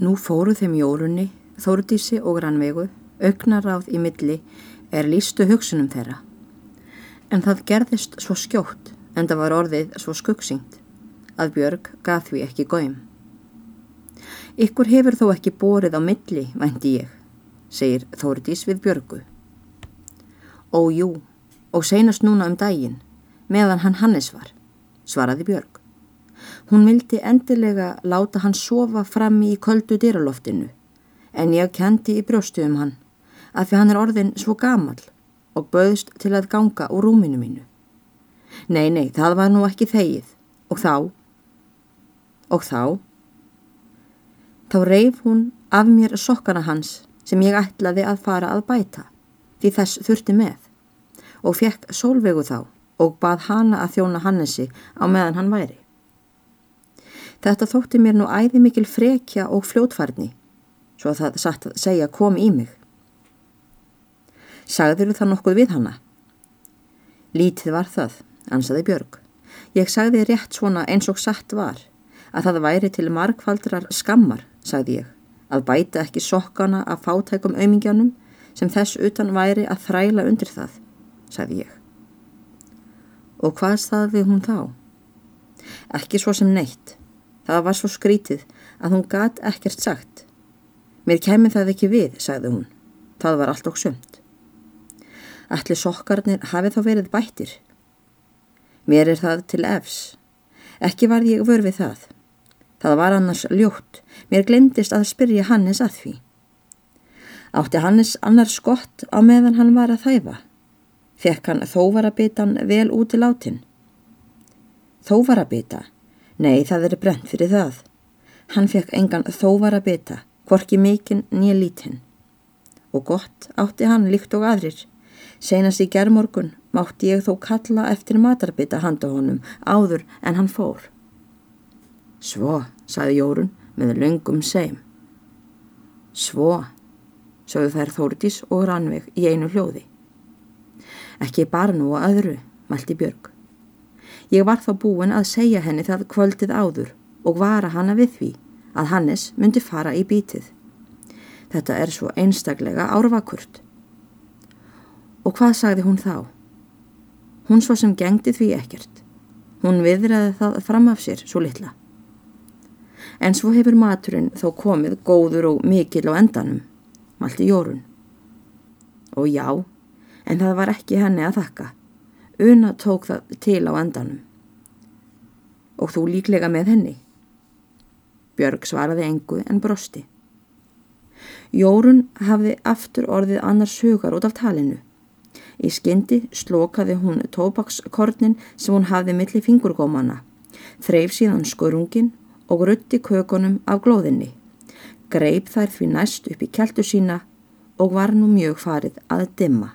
Nú fóru þeim jórunni, þórdísi og rannvegu, augnaráð í milli er lístu hugsunum þeirra. En það gerðist svo skjótt en það var orðið svo skuggsyngt að Björg gaf því ekki góim. Ykkur hefur þó ekki borið á milli, vænti ég, segir Þórdís við Björgu. Ó jú, og seinast núna um daginn, meðan hann Hannes var, svaraði Björg. Hún vildi endilega láta hann sofa frammi í köldu dyraloftinu, en ég kendi í brjóstu um hann, að því hann er orðin svo gamal og böðst til að ganga úr rúminu mínu. Nei, nei, það var nú ekki þegið, og þá, og þá, þá reif hún af mér sokkana hans sem ég ætlaði að fara að bæta, því þess þurfti með, og fekk sólvegu þá og bað hana að þjóna Hannesi á meðan hann væri. Þetta þótti mér nú æði mikil frekja og fljótfarni, svo að það satt að segja kom í mig. Sagður það nokkuð við hanna? Lítið var það, ansaði Björg. Ég sagði rétt svona eins og satt var, að það væri til markfaldrar skammar, sagði ég, að bæta ekki sokkana af fátækum aumingjanum sem þess utan væri að þræla undir það, sagði ég. Og hvað staði hún þá? Ekki svo sem neitt. Það var svo skrítið að hún gat ekkert sagt. Mér kemur það ekki við, sagði hún. Það var allt og sömt. Ætli sokkarnir hafi þá verið bættir. Mér er það til efs. Ekki var ég vörfið það. Það var annars ljótt. Mér glemdist að spyrja Hannes að því. Átti Hannes annars gott á meðan hann var að þæfa. Fekk hann þóvarabitan vel út í látin. Þóvarabita? Nei, það er brent fyrir það. Hann fekk engan þóvarabita, hvorki mikinn nýja lítinn. Og gott átti hann líkt og aðrir. Seinast í gerðmorgun mátti ég þó kalla eftir matarbita handa honum áður en hann fór. Svo, saði Jórun með löngum seim. Svo, sögðu þær Þórdís og Rannveig í einu hljóði. Ekki bara nú að öðru, mælti Björg. Ég var þá búin að segja henni það kvöldið áður og vara hana við því að Hannes myndi fara í bítið. Þetta er svo einstaklega árvakurt. Og hvað sagði hún þá? Hún svo sem gengdi því ekkert. Hún viðræði það fram af sér svo litla. En svo hefur maturinn þó komið góður og mikil á endanum, malti Jórun. Og já, en það var ekki henni að þakka. Una tók það til á endanum. Og þú líklega með henni? Björg svaraði engu en brosti. Jórun hafði aftur orðið annars hugar út af talinu. Í skyndi slokaði hún tópakskornin sem hún hafði millir fingurgómana, þreif síðan skurungin og rutti kökunum af glóðinni. Greip þær því næst upp í keltu sína og var nú mjög farið að dimma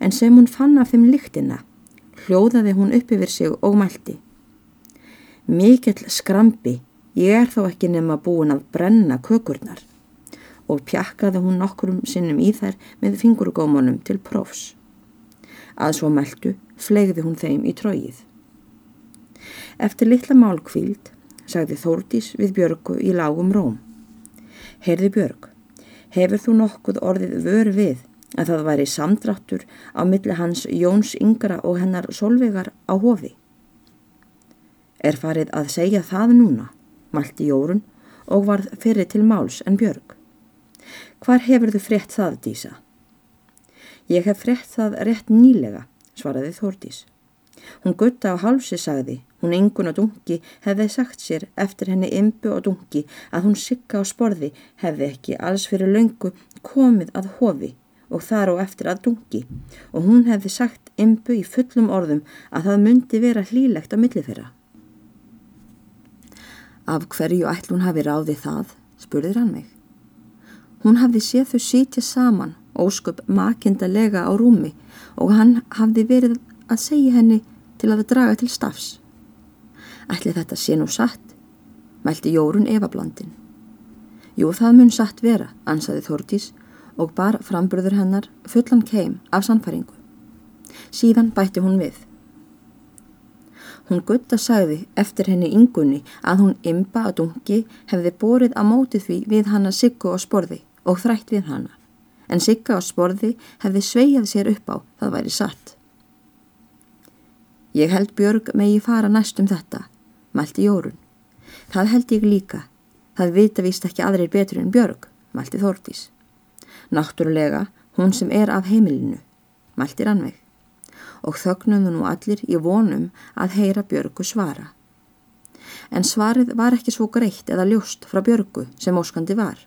en sem hún fann af þeim lyktina, hljóðaði hún upp yfir sig og mælti. Mikill skrambi, ég er þá ekki nema búin að brenna kökurnar og pjakkaði hún nokkurum sinnum í þær með fingurgómanum til prófs. Að svo mæltu flegði hún þeim í tróið. Eftir litla málkvíld sagði Þórdís við Björgu í lágum róm. Heyrði Björg, hefur þú nokkuð orðið vör við að það væri samdráttur á milli hans Jóns yngra og hennar solvegar á hofi. Er farið að segja það núna, mælti Jórun og varð fyrir til máls en Björg. Hvar hefur þið frétt það, Dísa? Ég hef frétt það rétt nýlega, svaraði Þórdís. Hún gutta á hálsi sagði, hún yngun og dungi hefði sagt sér eftir henni ymbu og dungi að hún sigga á sporði hefði ekki alls fyrir löngu komið að hofi og þar á eftir að dungi og hún hefði sagt ymbu í fullum orðum að það myndi vera hlýlegt á milli þeirra. Af hverju ætl hún hafi ráðið það, spurðir hann mig. Hún hafði séð þau sítja saman, ósköp makindalega á rúmi og hann hafði verið að segja henni til að draga til stafs. Ætli þetta sé nú satt, mælti Jórun Evablandin. Jú, það mun satt vera, ansaði Þórtís og bar frambröður hennar fullan keim af sannfæringu. Síðan bætti hún við. Hún gutta sagði eftir henni yngunni að hún ymba að dungi hefði borið að móti því við hana Siggu á sporði og þrætt við hana. En Sigga á sporði hefði sveijað sér upp á, það væri satt. Ég held Björg megi fara næstum þetta, mælti Jórun. Það held ég líka. Það vita víst ekki aðrir betur en Björg, mælti Þórtís. Náttúrulega, hún sem er af heimilinu, mælti Rannveig og þögnum nú allir í vonum að heyra Björgu svara. En svarið var ekki svo greitt eða ljóst frá Björgu sem óskandi var.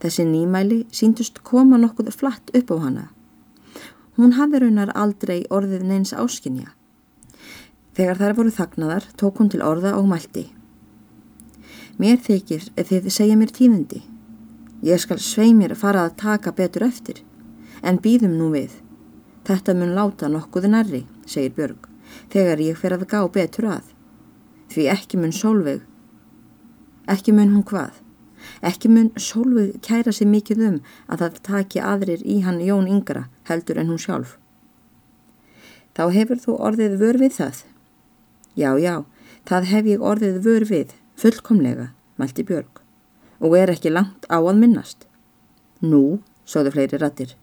Þessi nýmæli síndust koma nokkuð flatt upp á hana. Hún hafði raunar aldrei orðið neins áskinja. Þegar þær voru þagnaðar tók hún til orða og mælti. Mér þykir þið segja mér tíðindi. Ég skal svei mér að fara að taka betur eftir, en býðum nú við. Þetta mun láta nokkuð nærri, segir Björg, þegar ég fer að gá betur að. Því ekki mun sólveg, ekki mun hún hvað, ekki mun sólveg kæra sig mikið um að það taki aðrir í hann Jón yngra heldur en hún sjálf. Þá hefur þú orðið vör við það? Já, já, það hef ég orðið vör við, fullkomlega, mælti Björg, og er ekki langt á að minnast. Nú, sóðu fleiri rattir.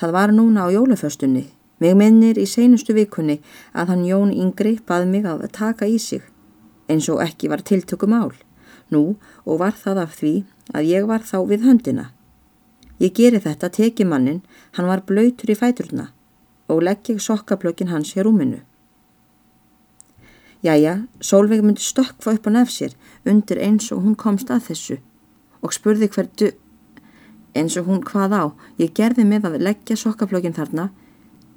Það var núna á jólaföstunni. Mig minnir í seinustu vikunni að hann Jón Yngri bað mig að taka í sig, eins og ekki var tiltökum ál. Nú, og var það af því að ég var þá við höndina. Ég geri þetta teki mannin, hann var blöytur í fæturna og legg ég sokkablökin hans hér úminu. Jæja, Sólveig myndi stökkfa upp á nefsir undir eins og hún komst að þessu og spurði hverdu eins og hún hvað á, ég gerði með að leggja sokkaflökin þarna,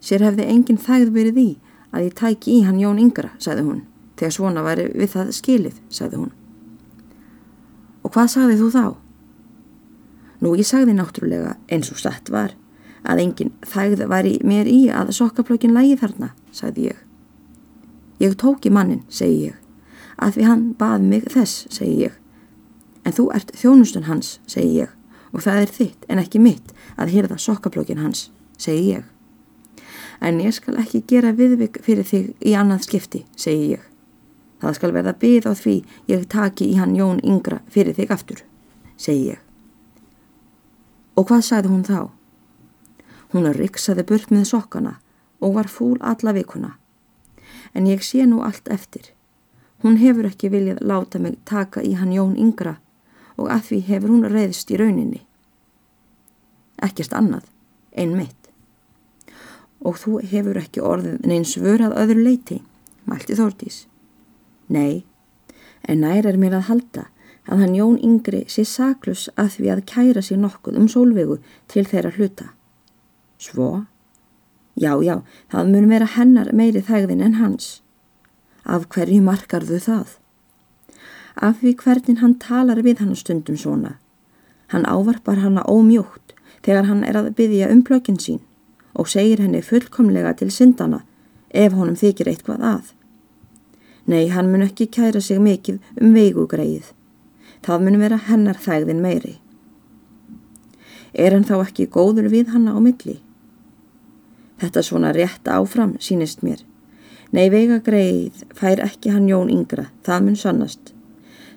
sér hefði enginn þægð verið í að ég tæki í hann Jón Yngra, sagði hún, þegar svona væri við það skilið, sagði hún. Og hvað sagði þú þá? Nú, ég sagði náttúrulega eins og satt var, að enginn þægð væri mér í að sokkaflökin lægi þarna, sagði ég. Ég tóki mannin, segi ég, að því hann bað mig þess, segi ég, en þú ert þjónustun hans, segi ég og það er þitt en ekki mitt að hýrða sokkablókin hans, segi ég. En ég skal ekki gera viðvig fyrir þig í annað skipti, segi ég. Það skal verða byggð á því ég taki í hann Jón yngra fyrir þig aftur, segi ég. Og hvað sagði hún þá? Hún riksaði burt með sokkana og var fúl alla vikuna. En ég sé nú allt eftir. Hún hefur ekki viljað láta mig taka í hann Jón yngra og að því hefur hún reyðst í rauninni. Ekkert annað, einn mitt. Og þú hefur ekki orðið neins vörað öðru leiti, mælti Þórtís. Nei, en nær er mér að halda að hann Jón Yngri sé saklus að því að kæra sér nokkuð um sólvegu til þeirra hluta. Svo? Já, já, það mun vera hennar meiri þægðin en hans. Af hverju markarðu það? af því hvernig hann talar við hann stundum svona. Hann ávarpar hanna ómjótt þegar hann er að byggja um plökin sín og segir henni fullkomlega til syndana ef honum þykir eitthvað að. Nei, hann mun ekki kæra sig mikið um veigugreið. Það mun vera hennar þægðin meiri. Er hann þá ekki góður við hanna á milli? Þetta svona rétt áfram sínist mér. Nei, veigagreið fær ekki hann Jón yngra, það mun sannast.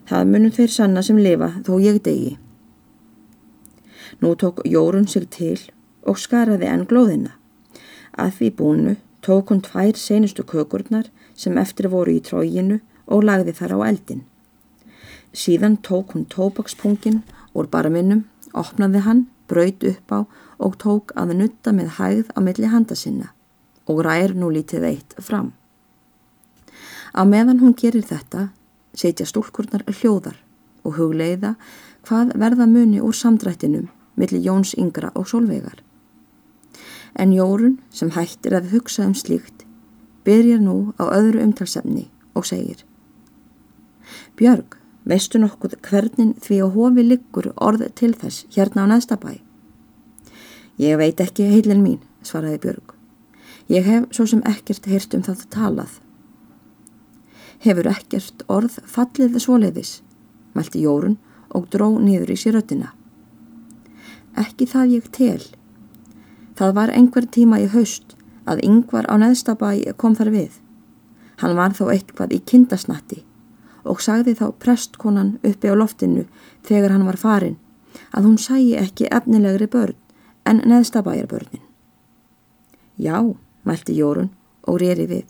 Það munum þeir sanna sem lifa þó ég degi. Nú tók Jórun sig til og skaraði enn glóðina. Að því búinu tók hún tvær senustu kökurnar sem eftir voru í tróginu og lagði þar á eldin. Síðan tók hún tóbakspungin úr barminum, opnaði hann, braut upp á og tók að nutta með hægð á milli handa sinna og rær nú lítið eitt fram. Á meðan hún gerir þetta setja stúlkurnar hljóðar og hugleiða hvað verða muni úr samdrættinum millir Jóns yngra og Solveigar. En Jórun sem hættir að hugsa um slíkt byrjar nú á öðru umtalsefni og segir Björg, veistu nokkuð hvernig því að hofi liggur orð til þess hérna á næsta bæ? Ég veit ekki heilin mín, svaraði Björg. Ég hef svo sem ekkert heyrt um það talað hefur ekkert orð fallið svoleiðis, mælti Jórun og dró niður í sér röttina. Ekki það ég tel. Það var einhver tíma í haust að yngvar á neðstabæ kom þar við. Hann var þó eitthvað í kindasnatti og sagði þá prestkonan uppi á loftinu þegar hann var farin að hún sæi ekki efnilegri börn en neðstabæjarbörnin. Já, mælti Jórun og reri við.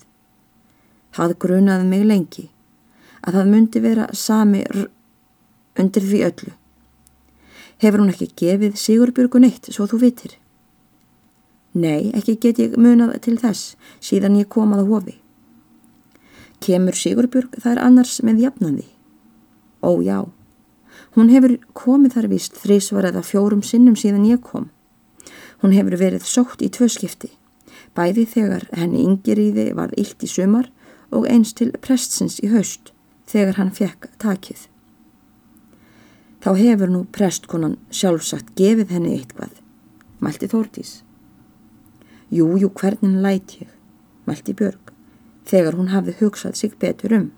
Það grunaði mig lengi að það myndi vera sami undir því öllu. Hefur hún ekki gefið Sigurbjörgun eitt svo þú vitir? Nei, ekki get ég munað til þess síðan ég kom að hofi. Kemur Sigurbjörg þar annars með jafnandi? Ó já, hún hefur komið þar vist þrísvar eða fjórum sinnum síðan ég kom. Hún hefur verið sótt í tvö skipti, bæði þegar henni yngiriði var illt í sumar og eins til prestsins í haust þegar hann fekk takið. Þá hefur nú prestkonan sjálfsagt gefið henni eitthvað, mælti Þórtís. Jú, jú, hvernig læt ég, mælti Björg þegar hún hafði hugsað sig betur um.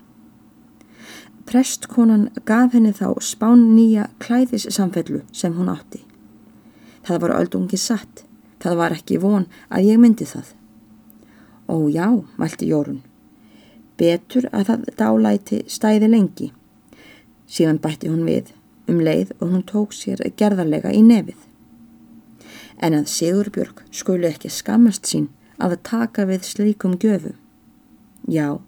Prestkonan gaf henni þá spán nýja klæðissamfellu sem hún átti. Það var öldungi satt, það var ekki von að ég myndi það. Ó já, mælti Jórun. Betur að það dálæti stæði lengi. Síðan bætti hún við um leið og hún tók sér gerðarlega í nefið. En að Sigurbjörg skulu ekki skammast sín að taka við slíkum göfum. Já,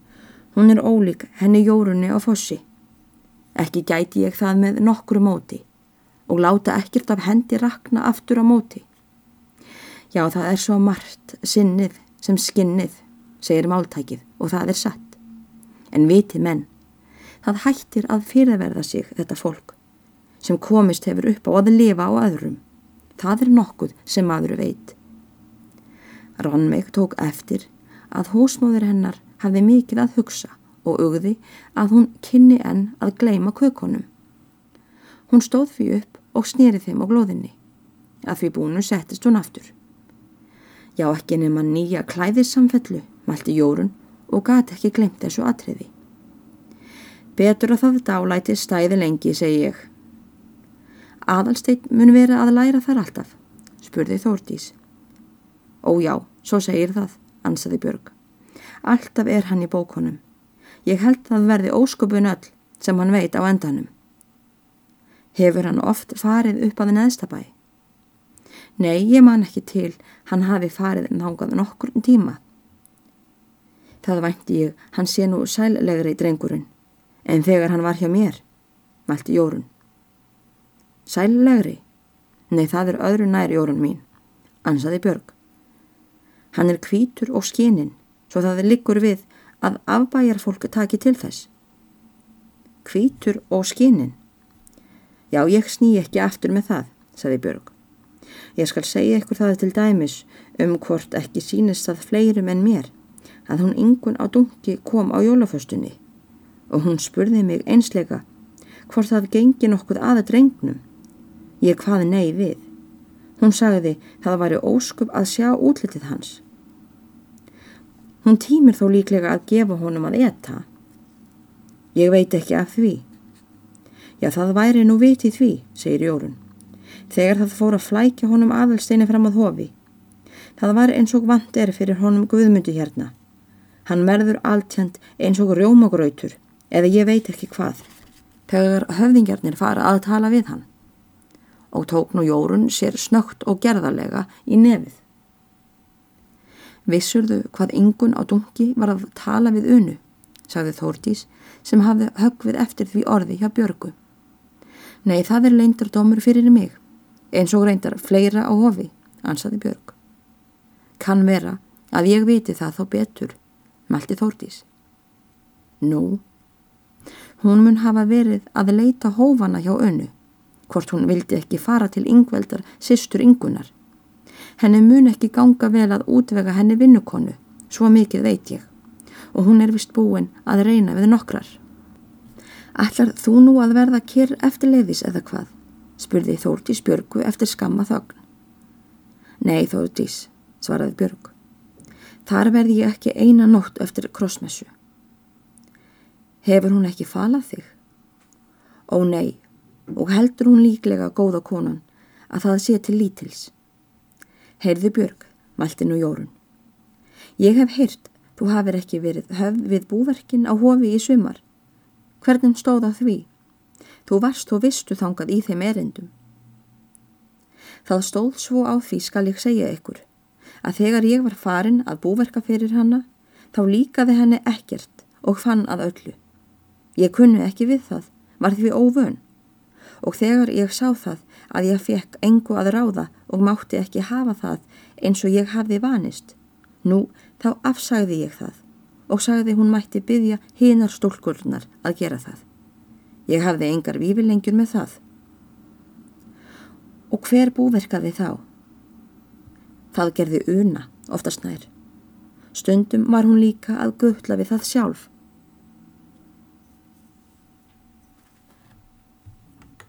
hún er ólík henni jórunni á fossi. Ekki gæti ég það með nokkru móti og láta ekkert af hendi rakna aftur á móti. Já, það er svo margt sinnið sem skinnið, segir máltækið og það er satt. En viti menn, það hættir að fyrirverða sig þetta fólk sem komist hefur upp á að lifa á öðrum. Það er nokkuð sem maður veit. Rannveig tók eftir að húsmóður hennar hafði mikið að hugsa og augði að hún kynni enn að gleima kökunum. Hún stóð fyrir upp og snýri þeim á glóðinni. Að því búinu settist hún aftur. Já, ekki nema nýja klæðissamfellu, mælti Jórun og gati ekki glemt þessu atriði. Betur að það dálæti stæði lengi, segi ég. Aðalsteit mun vera að læra þar alltaf, spurði Þórtís. Ó já, svo segir það, ansaði Björg. Alltaf er hann í bókonum. Ég held að verði ósköpun öll sem hann veit á endanum. Hefur hann oft farið upp að neðstabæ? Nei, ég man ekki til hann hafi farið nángað nokkur tíma. Það vænti ég, hann sé nú sællegri í drengurinn, en þegar hann var hjá mér, mælti Jórun. Sællegri? Nei, það er öðru nær Jórun mín, ansaði Björg. Hann er kvítur og skininn, svo það liggur við að afbæjarfólk taki til þess. Kvítur og skinin. Já, ég sný ekki aftur með það, saði Björg. Ég skal segja ykkur það til dæmis um hvort ekki sínist það fleirum en mér að hún yngun á dungi kom á jólaföstunni og hún spurði mig einsleika hvort það gengi nokkuð aða drengnum. Ég hvaði nei við. Hún sagði það væri óskup að sjá útlitið hans. Hún týmir þó líklega að gefa honum að etta. Ég veit ekki af því. Já, það væri nú vitið því, segir Jórun. Þegar það fór að flækja honum aðalsteini fram að hofi. Það var eins og vant er fyrir honum guðmundi hérna. Hann merður alltjönd eins og rjómagrautur, eða ég veit ekki hvað. Þegar höfðingjarnir fara að tala við hann. Og tók nú Jórun sér snögt og gerðarlega í nefið. Vissurðu hvað yngun á dungi var að tala við unu, sagði Þórtís sem hafði högvið eftir því orði hjá Björgu. Nei, það er leindardómur fyrir mig, eins og reyndar fleira á hofi, ansaði Björg. Kann vera að ég viti það þá betur, mælti Þórtís. Nú, hún mun hafa verið að leita hófana hjá unu, hvort hún vildi ekki fara til yngveldar sýstur yngunar. Henni mun ekki ganga vel að útvega henni vinnukonu, svo mikið veit ég, og hún er vist búin að reyna við nokkrar. Ætlar þú nú að verða kyrr eftir leiðis eða hvað? spurði Þórtís Björgu eftir skamma þögn. Nei Þórtís, svaraði Björg. Þar verði ég ekki eina nótt eftir krossmessu. Hefur hún ekki falað þig? Ó nei, og heldur hún líklega góða konan að það sé til lítils. Heyrðu Björg, mælti nú Jórun. Ég hef heyrt Þú hafir ekki verið höfð við búverkin á hofi í sumar. Hvernig stóð á því? Þú varst og vistu þangað í þeim erindum. Það stóð svo á því skal ég segja ykkur að þegar ég var farin að búverka fyrir hanna þá líkaði henni ekkert og fann að öllu. Ég kunni ekki við það, var því óvön og þegar ég sá það að ég fekk engu að ráða og mátti ekki hafa það eins og ég hafði vanist, nú þá afsagði ég það og sagði hún mætti byggja hinar stólkurnar að gera það. Ég hafði engar vífilengjur með það. Og hver búverkaði þá? Það gerði una, oftast nær. Stundum var hún líka að guðla við það sjálf